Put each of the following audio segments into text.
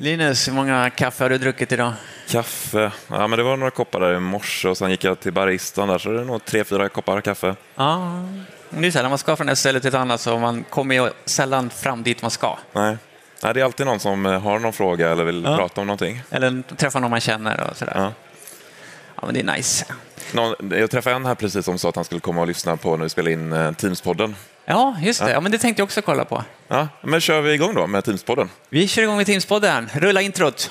Linus, hur många kaffe har du druckit idag? Kaffe, ja men det var några koppar där i morse och sen gick jag till baristan där så det är nog tre, fyra koppar kaffe. Ja, det är sällan man ska från ett ställe till ett annat så man kommer ju sällan fram dit man ska. Nej. Nej, det är alltid någon som eh, har någon fråga eller vill Ja. prata om någonting. Eller träffa någon man känner och sådär. Ja. Ja, men det är nice. Någon, jag träffade en här precis som sa att han skulle komma och lyssna på när vi spelade in eh, Teams-podden. Ja, just det. Ja, men det tänkte jag också kolla på. Ja, men kör vi igång då med Teams-podden? Vi kör igång med Teamspodden. Rulla introt.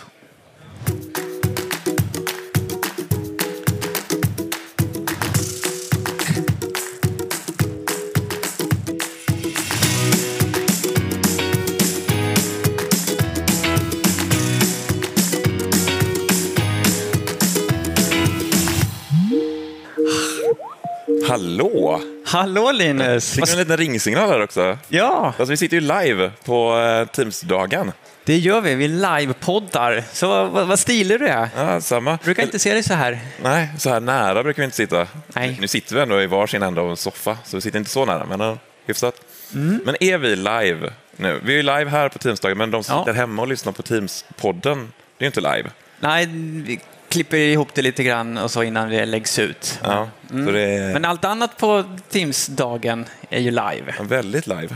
Hallå! Hallå Linus! Fick vi en liten ringsignal här också? Ja, Alltså, vi sitter ju live på eh, Teams-dagen. det gör vi. Vi livepoddar. Så vad, vad, stilig du är. Ja, samma. Brukar inte se dig så här. Nej, så här nära brukar vi inte sitta. Nej. Nu sitter vi ändå i varsin ända av en soffa, så vi sitter inte så nära, men uh, hyfsat. Mm. Men är vi live nu? Vi är ju live här på Teamsdagen, men de som Ja. sitter hemma och lyssnar på Teams-podden, det är ju inte live. Nej, klipper ihop det lite grann och så innan det läggs ut. Ja, det är Mm. Men allt annat på Teams-dagen är ju live. väldigt live.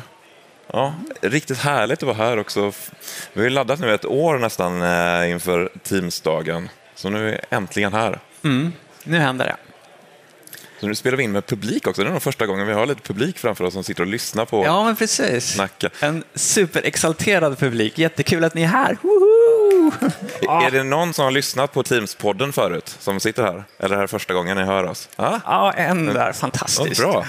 Ja, riktigt härligt att vara här också. Vi har ju laddat nu ett år nästan eh, inför Teams-dagen, så nu är vi äntligen här. Nu händer det. Så nu spelar vi in med publik också. Det är nog första gången vi har lite publik framför oss som sitter och lyssnar på Ja, men precis. snacka. En superexalterad publik. Jättekul att ni är här. Woho! Är det någon som har lyssnat på Teams-podden förut, som sitter här? Eller är det här första gången ni hör oss? Ah, Ja, en där. Fantastiskt. Bra.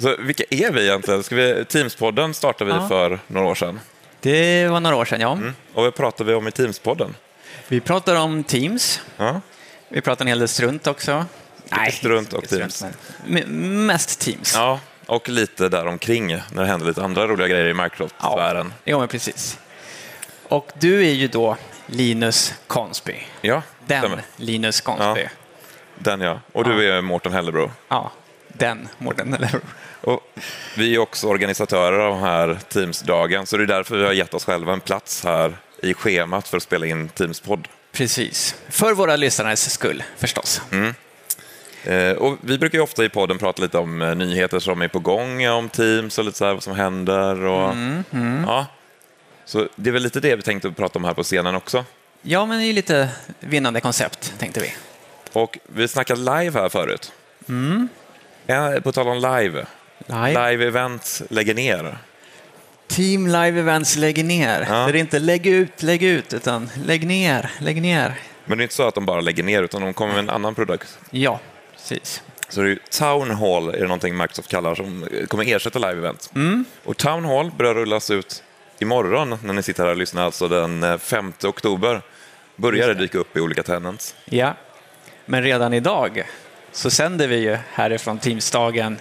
Så vilka är vi egentligen? Ska vi, Teams-podden startade vi för några år sedan. Det var några år sedan, ja. Och vad pratar vi om i Teams-podden? Vi pratar om Teams. Vi pratar en hel del strunt också. Nej, strunt och Teams. m- Mest Teams. ja, och lite däromkring när det händer lite andra roliga grejer i Microsoft-sfären. Ja, men precis. Och du är ju då Linus Konsby. Ja, Den stämmer. Linus Konsby. Ja, Den ja. Och du är Mårten Hellebro. den Mårten, hur? Och vi är också organisatörer av den här Teams-dagen, så det är därför vi har gett oss själva en plats här i schemat för att spela in Teams-podd. Precis. För våra lyssnares skull, förstås. Eh, och vi brukar ju ofta i podden prata lite om eh, nyheter som är på gång, om Teams och lite så här vad som händer. Och, Ja. Så det är väl lite det vi tänkte prata om här på scenen också. Ja, men det är lite vinnande koncept, tänkte vi. Och vi snackade live här förut. Ja, på tal om live. Live. Live-event lägger ner. Team Live Events lägger ner. Ja. Det är inte lägg ut, lägg ut, utan lägg ner, lägg ner. Men det är inte så att de bara lägger ner, utan de kommer med en annan produkt. Ja, precis. Så det är ju Town Hall är det någonting Microsoft kallar som kommer ersätta live-event. Och Town Hall börjar rullas ut imorgon när ni sitter här och lyssnar, alltså den eh, 5 oktober. Börjar det dyka upp i olika tenants. Ja, men redan idag så sänder vi ju härifrån Teamsdagen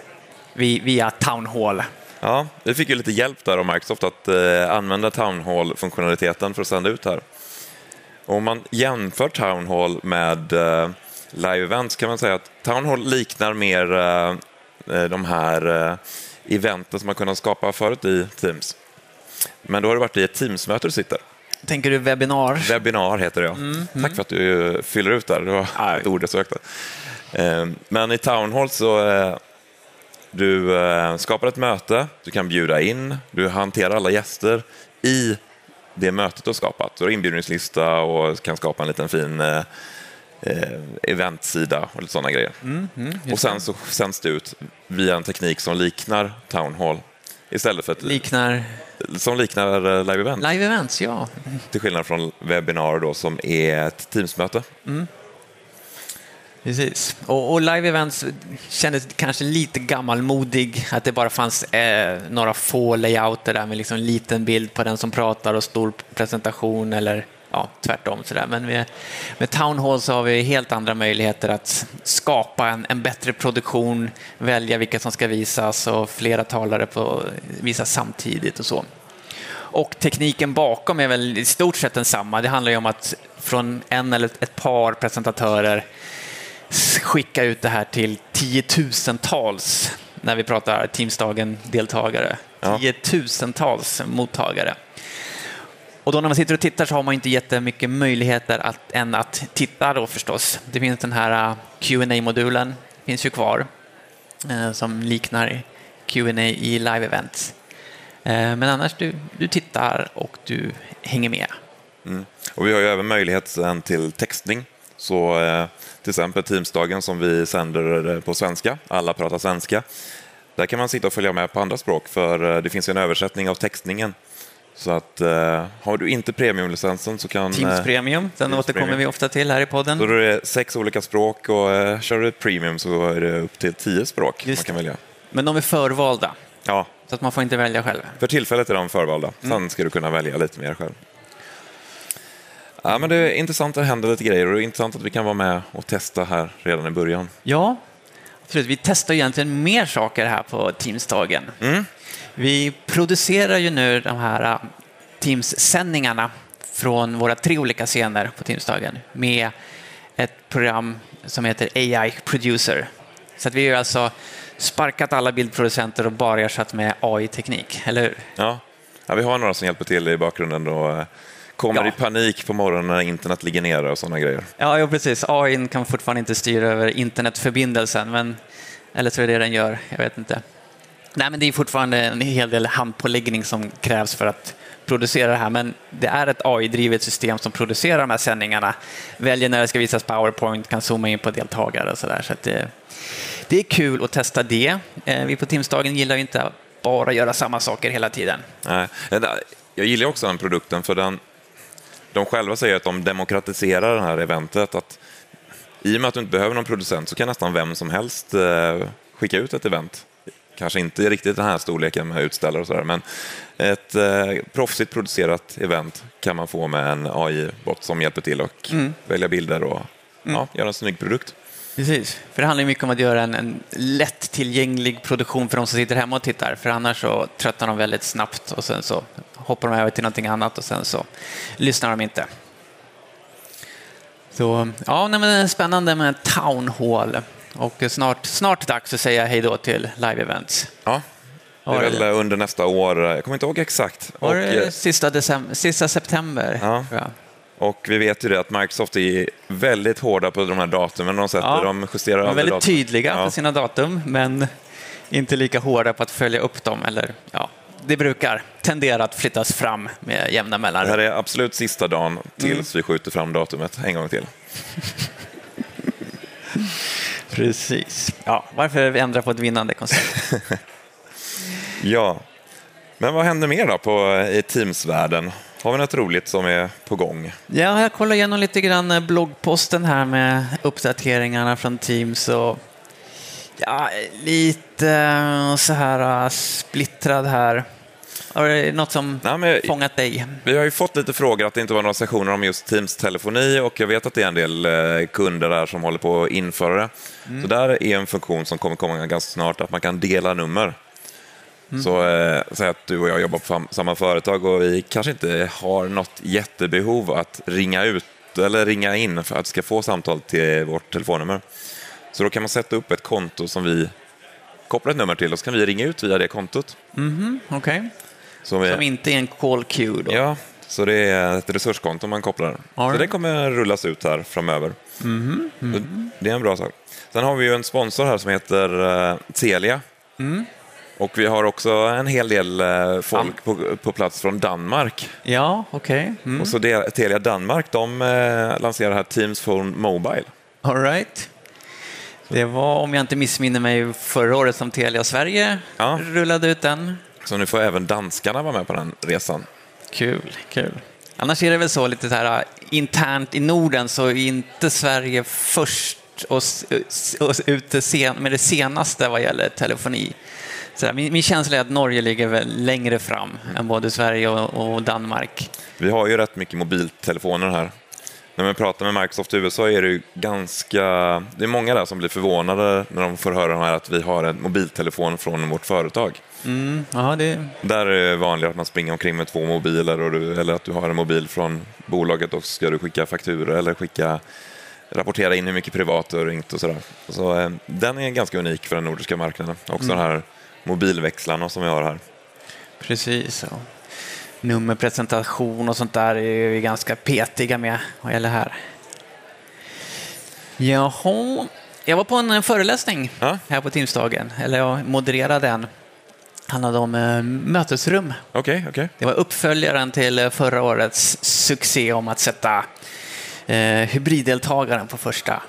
vi- via Town Hall. Ja, vi fick ju lite hjälp där av Microsoft att eh, använda Town Hall-funktionaliteten för att sända ut här. Och om man jämför Town Hall med eh, live events kan man säga att Town Hall liknar mer eh, eh, de här eh, eventen som man kunnat skapa förut i Teams. Men då har det varit i ett Teams-möte du sitter. Tänker du webbinar? Webbinar heter det, ja. Tack för att du eh, fyller ut där. Det var ett ord jag sökte. Eh, Men i Town Hall så eh, du eh, skapar ett möte, du kan bjuda in, du hanterar alla gäster i det mötet du har skapat. Du har inbjudningslista och kan skapa en liten fin eventsida och lite sådana grejer. och sen så sänds det ut via en teknik som liknar Town Hall istället för ett, Liknar som liknar eh, live event. Live Events, ja. Till skillnad från webbinar då, som är ett Teamsmöte. Precis. Och, och Live Events kändes kanske lite gammalmodig, att det bara fanns eh, några få layouter där med liksom en liten bild på den som pratar och stor presentation eller ja, tvärtom. Sådär. Men med, med Town Hall så har vi helt andra möjligheter att skapa en, en bättre produktion, välja vilka som ska visas och flera talare på, visas samtidigt och så. Och tekniken bakom är väl i stort sett densamma. Det handlar ju om att från en eller ett par presentatörer skicka ut det här till tiotusentals, när vi pratar Teamsdagen-deltagare, Ja. tiotusentals mottagare. Och då när man sitter och tittar så har man inte jättemycket möjligheter att, än att titta då förstås. Det finns den här eh, qa modulen finns ju kvar, eh, som liknar Q&A i live-events. Eh, men annars, du, du tittar och du hänger med. Mm. Och vi har ju även möjligheten till textning. Så eh, till exempel Teamsdagen som vi sänder eh, på svenska, alla pratar svenska. Där kan man sitta och följa med på andra språk för eh, det finns en översättning av textningen så att uh, har du inte premiumlicensen så kan... Teams eh, Premium, den Teams återkommer premium. vi ofta till här i podden. Då är det sex olika språk och uh, kör du premium så är det upp till tio språk Just man kan välja. Men de är förvalda? Ja. Så att man får inte välja själv? För tillfället är de förvalda, sen mm. ska du kunna välja lite mer själv. Ja, men det är intressant att det händer lite grejer och det är intressant att vi kan vara med och testa här redan i början. Ja, absolut. Vi testar egentligen mer saker här på Teamsdagen. Mm. Vi producerar ju nu de här äh, Teams-sändningarna från våra tre olika scener på Teamsdagen med ett program som heter AI Producer. Så att vi har alltså sparkat alla bildproducenter och bara ersatt med AI-teknik, eller hur? Ja. ja, vi har några som hjälper till i bakgrunden och äh, kommer ja. i panik på morgonen när internet ligger nere och sådana grejer. Ja, ja precis. AI kan fortfarande inte styra över internetförbindelsen, men eller så är det det den gör, jag vet inte. Nej, men det är fortfarande en hel del handpåläggning som krävs för att producera det här, men det är ett AI-drivet system som producerar de här sändningarna, väljer när det ska visas PowerPoint, kan zooma in på deltagare och sådär. Så, det, eh, det är kul att testa det. Eh, vi på Timsdagen gillar ju inte att bara göra samma saker hela tiden. Nej, jag gillar också den produkten, för den, de själva säger att de demokratiserar det här eventet. Att I och med att du inte behöver någon producent så kan nästan vem som helst eh, skicka ut ett event kanske inte riktigt den här storleken med utställare och sådär, men ett eh, proffsigt producerat event kan man få med en AI-bot som hjälper till och mm. välja bilder och mm. ja, göra en snygg produkt. Precis, för det handlar mycket om att göra en, en lättillgänglig produktion för de som sitter hemma och tittar, för annars så tröttnar de väldigt snabbt och sen så hoppar de över till någonting annat och sen så lyssnar de inte. Så ja, nej, men spännande med Town Hall. Och snart, snart dags att säga hej då till live events. Ja, det är väl under nästa år. Jag kommer inte ihåg exakt. Var det eh, sista, december, sista september? Ja. Och vi vet ju det att Microsoft är väldigt hårda på de här datumen de sätter. Ja. De justerar de är väldigt datum. tydliga ja. på sina datum, men inte lika hårda på att följa upp dem. Eller, ja, det brukar tendera att flyttas fram med jämna mellanrum. Det här är absolut sista dagen tills mm. vi skjuter fram datumet en gång till. Precis. Ja, varför ändra på ett vinnande koncept? ja, men vad händer mer då på, i Teams-världen? Har vi något roligt som är på gång? Ja, jag kollar igenom lite grann eh, bloggposten här med uppdateringarna från Teams och ja, lite eh, så här eh, splittrad här. Har det något som Nej, men, fångat dig? Vi har ju fått lite frågor att det inte var några sessioner om just Teams-telefoni och jag vet att det är en del eh, kunder där som håller på att införa det. Mm. Så där är en funktion som kommer komma ganska snart, att man kan dela nummer. Mm. Så eh, säg att du och jag jobbar på samma företag och vi kanske inte har något jättebehov att ringa ut eller ringa in för att ska få samtal till vårt telefonnummer. Så då kan man sätta upp ett konto som vi kopplar ett nummer till och så kan vi ringa ut via det kontot. Mm, okay. Som, som inte är en call queue? Då. Ja, så det är ett resurskonto man kopplar. Right. Så det kommer rullas ut här framöver. Mm -hmm. Det är en bra sak. Sen har vi ju en sponsor här som heter uh, Telia. Mm. Och vi har också en hel del uh, folk på, på, plats från Danmark. Ja, okej. Okay. Mm. Och så det, Telia Danmark, de uh, lanserar här Teams Phone Mobile. All right. Det var, om jag inte missminner mig, förra året som Telia Sverige ja. rullade ut den. Så nu får även danskarna vara med på den resan. Kul, kul. Annars är det väl så lite så här internt i Norden så är inte Sverige först och, och ute sen, med det senaste vad gäller telefoni. Där, min, min känsla är att Norge ligger väl längre fram än både Sverige och, och Danmark. Vi har ju rätt mycket mobiltelefoner här när man pratar med Microsoft i USA är det ganska... Det är många där som blir förvånade när de får höra att vi har en mobiltelefon från vårt företag. Mm, aha, det... Där är det vanligare att man springer omkring med två mobiler och du, eller att du har en mobil från bolaget och ska du skicka fakturor eller skicka rapportera in hur mycket privat du har ringt och sådär. Så, eh, den är ganska unik för den nordiska marknaden. Också mm. de här mobilväxlarna som vi har här. Precis. Ja. Nummerpresentation och sånt där är vi ganska petiga med vad gäller här. Jaha, jag var på en föreläsning Ja. här på Teamsdagen, eller jag modererade en. handlade om eh, mötesrum. Okej, okej. Det var uppföljaren till eh, förra årets succé om att sätta eh, hybriddeltagaren på första.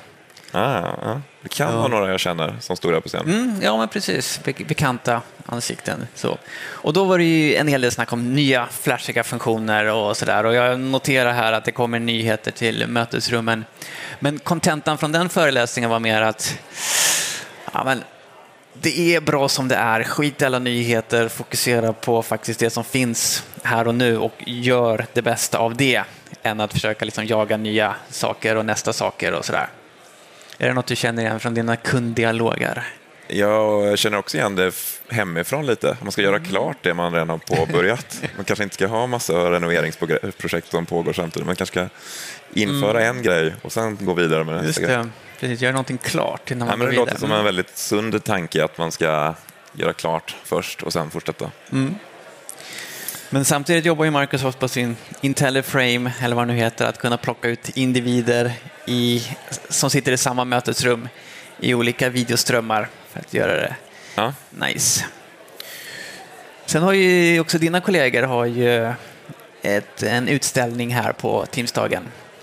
Ah, ja. Det kan vara några jag känner som stod där på scen. Mm, ja, men precis. Bek- Bekanta ansikten. Så. Och då var det ju en hel del snack om nya flashiga funktioner och sådär. Och jag noterar här att det kommer nyheter till mötesrummen. Men kontentan från den föreläsningen var mer att ja, men det är bra som det är. Skit i alla nyheter, fokusera på faktiskt det som finns här och nu och gör det bästa av det än att försöka liksom jaga nya saker och nästa saker och sådär. Är det något du känner igen från dina kunddialoger? Jag känner också igen det hemifrån lite. Man ska göra Mm. klart det man redan har påbörjat. Man kanske inte ska ha massa renoveringsprojekt som pågår samtidigt. Man kanske ska införa en grej och sen gå vidare med nästa Mm. Just grej. det, precis. Göra någonting klart innan Ja, man men går det låter vidare. som en väldigt sund tanke att man ska göra klart först och sen fortsätta. Men samtidigt jobbar ju Microsoft på sin IntelliFrame, eller vad det nu heter, att kunna plocka ut individer i, som sitter i samma mötesrum i olika videoströmmar för att göra det Ja, nice. Sen har ju också dina kollegor har ju ett, en utställning här på Teamsdagen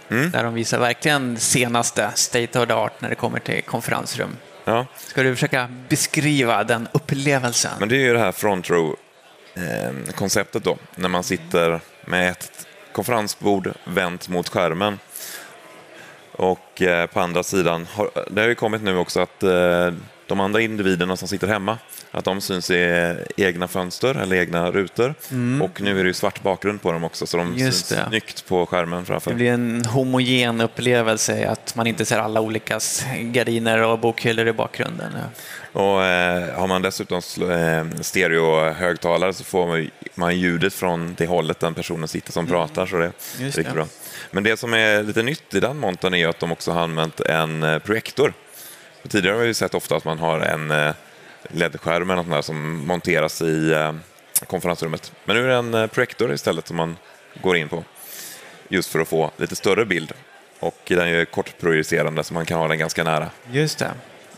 Mm. där de visar verkligen senaste state of the art när det kommer till konferensrum. ja. Ska du försöka beskriva den upplevelsen? Men det är ju det här front row-konceptet då, när man sitter med ett konferensbord vänt mot skärmen. Och eh, på andra sidan, det har ju kommit nu också att eh, de andra individerna som sitter hemma, att de syns i egna fönster eller egna rutor. Och nu är det ju svart bakgrund på dem också, så de Mm. Just syns det. snyggt på skärmen Det framför. blir en homogen upplevelse att man inte ser alla olika gardiner och bokhyllor i bakgrunden. Och eh, har man dessutom stereohögtalare så får man, ju- man ljudet från det hållet den personen sitter som pratar. Så det är riktigt det. bra. Men det som är lite nytt i den montern är att de också har använt en eh, projektor. Tidigare har vi sett ofta att man har en eh, LED-skärm eller något där som monteras i eh, konferensrummet. Men nu är det en projektor istället som man går in på. Just för att få lite större bild. Och den är kortprojicerande så man kan ha den ganska nära. Just det.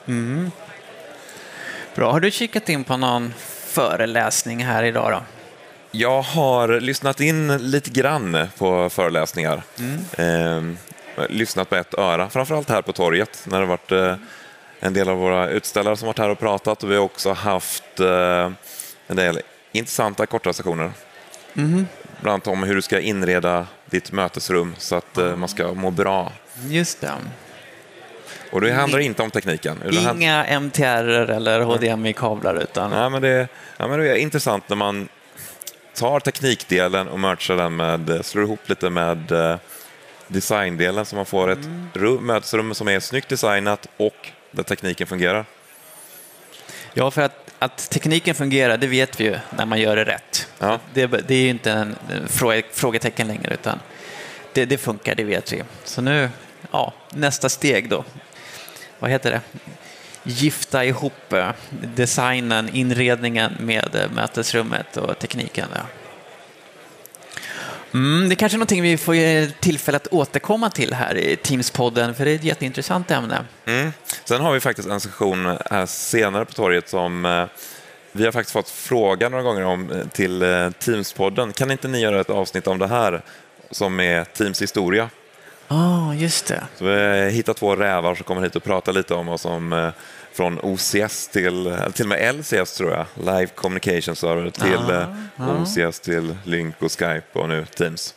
Mm. Bra. Har du kikat in på någon föreläsning här idag då? Jag har lyssnat in lite grann på föreläsningar. Ehm, lyssnat på ett öra, framförallt här på torget när det varit eh, en del av våra utställare som varit här och pratat och vi har också haft eh, en del intressanta korta sessioner. Bland annat om hur du ska inreda ditt mötesrum så att eh, man ska må bra. Just det. Och det handlar inte om tekniken. hand- Inga MTR eller HDMI-kablar utan... Ja, men det, ja, men det är intressant när man tar teknikdelen och merchar den med, slår ihop lite med eh, designdelen så man får ett rum, mötesrum som är snyggt designat och där tekniken fungerar. Ja, för att, att tekniken fungerar, det vet vi ju när man gör det rätt. Ja. Det, det är ju inte en en fråge, frågetecken längre, utan det, det funkar, det vet vi. Så nu, ja, nästa steg då. Vad heter det? Gifta ihop eh, designen, inredningen med eh, mötesrummet och tekniken. Mm, det är kanske är någonting vi får eh, tillfälle att återkomma till här i Teams-podden, för det är ett jätteintressant ämne. Mm. Sen har vi faktiskt en session här senare på torget som vi har faktiskt fått fråga några gånger om till Teams-podden. Kan inte ni göra ett avsnitt om det här som är Teams historia? Ja, ah, just det. Så vi har hittat två rävar som kommer hit och pratar lite om vad som eh, från OCS till, eller till och med LCS tror jag, Live Communication Server, till eh, OCS till Lync och Skype och nu Teams.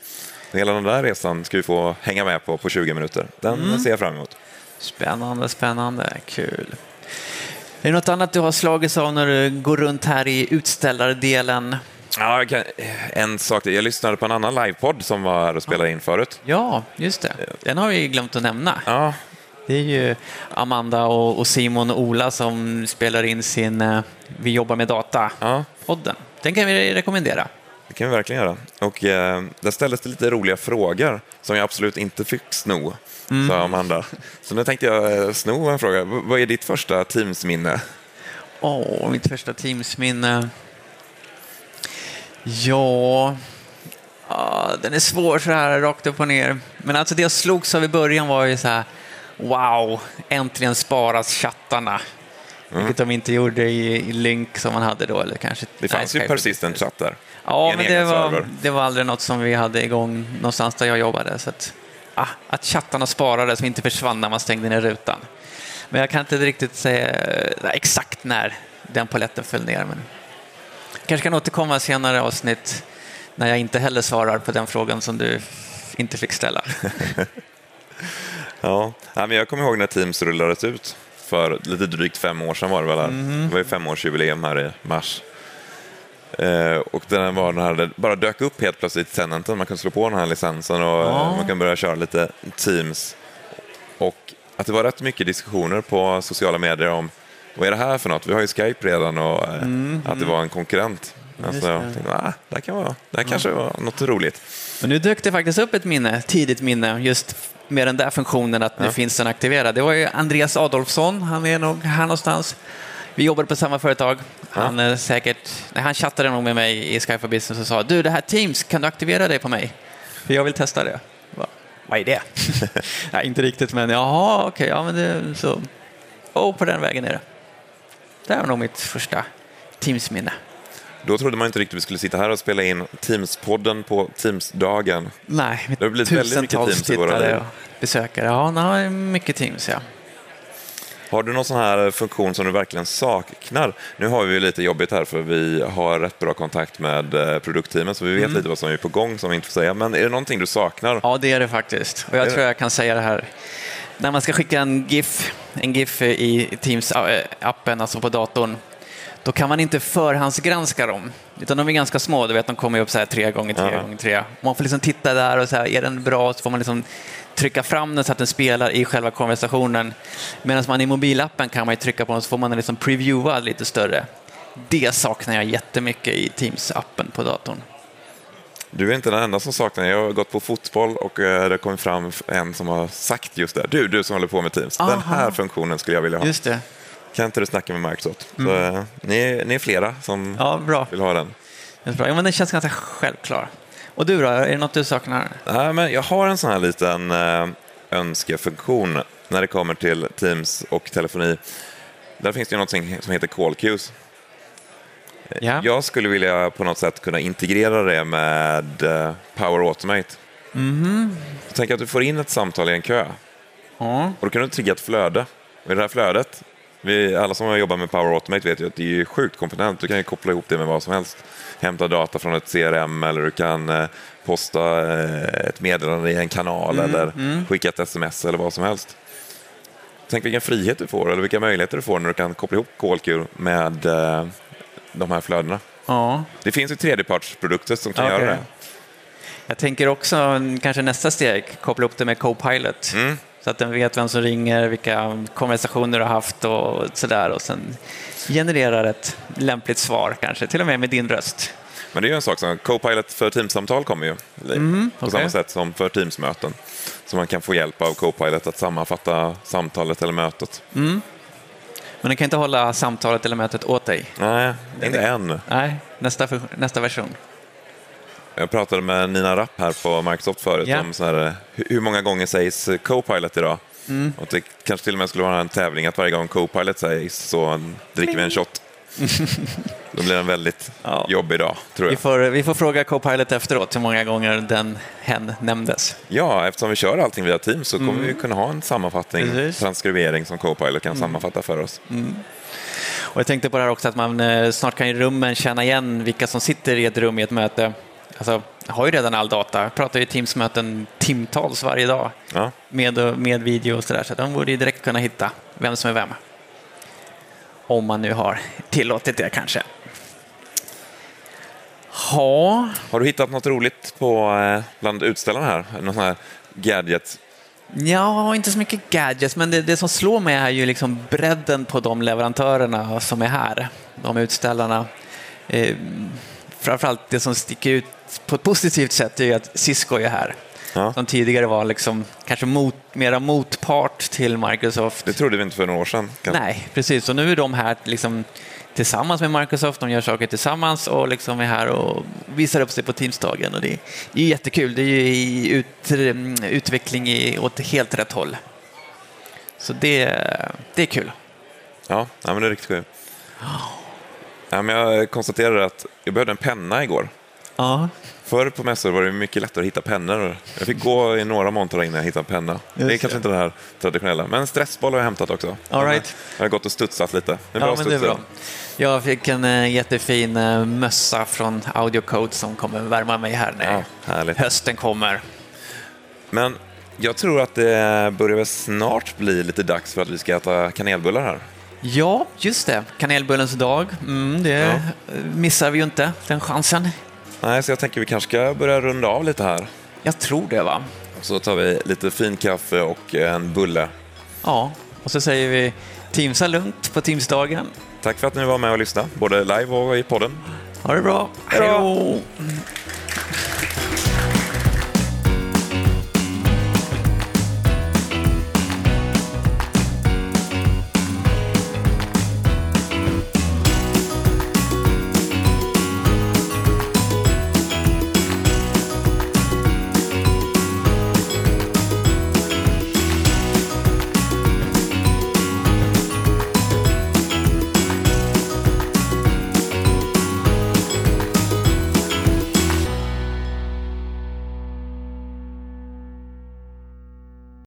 Hela den där resan ska vi få hänga med på på 20 minuter. Den ser jag fram emot. Spännande, spännande. Kul. Är det något annat du har slagits av när du går runt här i utställardelen? Ja, kan, en sak till. Jag lyssnade på en annan livepodd som var här och spelade in förut. Ja, just det. Den har vi glömt att nämna. Ja, Det är ju Amanda och Simon och Ola som spelar in sin eh, Vi jobbar med data-podden. ja, Den kan vi rekommendera. det kan vi verkligen göra. Och eh, där ställdes det lite roliga frågor som jag absolut inte fick sno, sa Amanda. Så nu tänkte jag eh, sno en fråga. V- vad är ditt första Teams-minne? Åh, mitt första Teams-minne. Ja, Ja, den är svår så här rakt upp och ner. Men alltså det jag slogs av i början var ju så här, wow, äntligen sparas chattarna. Mm. Vilket de inte gjorde i, i Lynk som man hade då. Eller kanske, det fanns nej, ju persistent chatt där. Ja, men det var, det var aldrig något som vi hade igång någonstans där jag jobbade. Så att, ah, att chattarna sparades och inte försvann när man stängde ner rutan. Men jag kan inte riktigt säga exakt när den poletten föll ner. Men kanske kan återkomma senare avsnitt när jag inte heller svarar på den frågan som du inte fick ställa. ja, men jag kommer ihåg när Teams rullades ut för lite drygt fem år sedan var det väl? Här. Mm. Det var ju femårsjubileum här i mars. Eh, och den var den här, bara dök upp helt plötsligt i Tenanten. Man kunde slå på den här licensen och ja. man kan börja köra lite Teams. Och att det var rätt mycket diskussioner på sociala medier om vad är det här för något? Vi har ju Skype redan och eh, mm, att det var en konkurrent. Alltså, jag tänkte, ah, det här, kan vara, det här ja. kanske var något roligt. Men nu dök det faktiskt upp ett minne, tidigt minne, just med den där funktionen att nu ja. finns den aktiverad. Det var ju Andreas Adolfsson, han är nog här någonstans. Vi jobbade på samma företag. Han, ja. säkert, han chattade nog med mig i Skype for Business och sa du, det här Teams, kan du aktivera det på mig? För jag vill testa det. Vad är det? Nej, inte riktigt, men jaha, okej, okay, ja men det så. Och på den vägen är det. Det är nog mitt första Teams-minne. Då trodde man inte riktigt att vi skulle sitta här och spela in Teams-podden på Teams-dagen. Nej, det har blivit väldigt mycket Teams i våra liv. besökare. Ja, nej, mycket Teams, ja. Har du någon sån här funktion som du verkligen saknar? Nu har vi lite jobbigt här för vi har rätt bra kontakt med eh, produktteamet så vi vet mm. lite vad som är på gång som vi inte får säga. Men är det någonting du saknar? Ja, det är det faktiskt. Och jag är tror det? jag kan säga det här. När man ska skicka en GIF, en GIF i Teams-appen, alltså på datorn, då kan man inte förhandsgranska dem. Utan de är ganska små, du vet, de kommer upp så här tre gånger tre ja. gånger tre. Man får liksom titta där och så här, är den bra? Så får man liksom trycka fram den så att den spelar i själva konversationen. Medan man i mobilappen kan man trycka på den så får man den liksom previewa lite större. Det saknar jag jättemycket i Teams-appen på datorn. Du är inte den enda som saknar. Jag har gått på fotboll och eh, det kom fram en som har sagt just det. Du, du som håller på med Teams. Aha. Den här funktionen skulle jag vilja ha. Just det. Kan inte du snacka med Microsoft? Mm. Så, eh, ni, ni, är flera som ja, vill ha den. Bra. Ja, men den känns ganska självklar. Och du då, är det något du saknar? Nej, men jag har en sån här liten eh, önskefunktion när det kommer till Teams och telefoni. Där finns det ju något som heter call queues. Ja. Jag skulle vilja på något sätt kunna integrera det med eh, Power Automate. Mm. Tänk att du får in ett samtal i en kö. Mm. Och då kan du trigga ett flöde. Och I det här flödet, vi, alla som har jobbat med Power Automate vet ju att det är sjukt kompetent. Du kan ju koppla ihop det med vad som helst hämta data från ett CRM eller du kan eh, posta eh, ett meddelande i en kanal mm, eller skicka ett sms eller vad som helst. Tänk vilken frihet du får eller vilka möjligheter du får när du kan koppla ihop KLQ med de här flödena. Ja. Det finns ju tredjepartsprodukter som kan okay. göra det. Jag tänker också kanske nästa steg, koppla upp det med Copilot. Mm. Så att den vet vem som ringer, vilka konversationer du har haft och sådär. Och sen genererar ett lämpligt svar, kanske till och med med din röst. Men det är ju en sak som Copilot för Teams-samtal kommer ju mm, på okay. samma sätt som för Teams-möten. Så man kan få hjälp av Copilot att sammanfatta samtalet eller mötet. Mm. Men den kan inte hålla samtalet eller mötet åt dig? Nej, inte än. Nej, nästa, nästa version. Jag pratade med Nina Rapp här på Microsoft förut yeah. om så här, hur många gånger sägs Copilot idag? Mm. Och det kanske till och med skulle vara en tävling att varje gång Copilot sägs så dricker vi en shot. Då blir det en väldigt ja. jobbig dag, tror jag. Vi får, vi får fråga Copilot efteråt hur många gånger den hen nämndes. Ja, eftersom vi kör allting via Teams så kommer mm. vi kunna ha en sammanfattning, Precis. transkribering som Copilot kan mm. sammanfatta för oss. Mm. Och jag tänkte på det här också att man eh, snart kan i rummen känna igen vilka som sitter i ett rum i ett möte. Alltså, jag har ju redan all data. Jag pratar ju Teams-möten timtals varje dag ja. med, med video och sådär. Så de borde ju direkt kunna hitta vem som är vem. Om man nu har tillåtit det kanske. Ha. Har du hittat något roligt på, eh, bland utställarna här? Någon sån här gadget? Ja, inte så mycket gadgets, men det, det, som slår mig är ju liksom bredden på de leverantörerna som är här, de utställarna. Eh, framförallt det som sticker ut på ett positivt sätt är ju att Cisco är här. Ja. Som tidigare var liksom kanske mot, mera motpart till Microsoft. Det trodde vi inte för några år sedan. Kanske. Nej, precis. Och nu är de här liksom tillsammans med Microsoft, de gör saker tillsammans och liksom är här och visar upp sig på Teamsdagen. Och det, det är jättekul, det är ju i ut, utveckling i, åt helt rätt håll. Så det, det är kul. Ja, ja men det är riktigt kul. Ja, men jag konstaterade att jag behövde en penna igår. Ja, Förr på mässor var det mycket lättare att hitta pennor. Jag fick gå i några montrar innan jag hittade en penna. det är Just kanske inte det här traditionella. Men stressboll har jag hämtat också. All right. Jag har gått och studsat lite. Det är bra ja men det är bra. Jag fick en eh, jättefin eh, mössa från Audiocode som kommer värma mig här när Ja, hösten kommer. Men jag tror att det börjar väl snart bli lite dags för att vi ska äta kanelbullar här. Ja, just det. Kanelbullens dag. Mm, det Ja. missar vi ju inte, den chansen. Nej, så jag tänker vi kanske ska börja runda av lite här. Jag tror det, va? Så tar vi lite fin kaffe och en bulle. Ja, och så säger vi Teamsa lugnt på Teamsdagen. Tack för att ni var med och lyssnade, både live och i podden. Ha det bra. Hej då.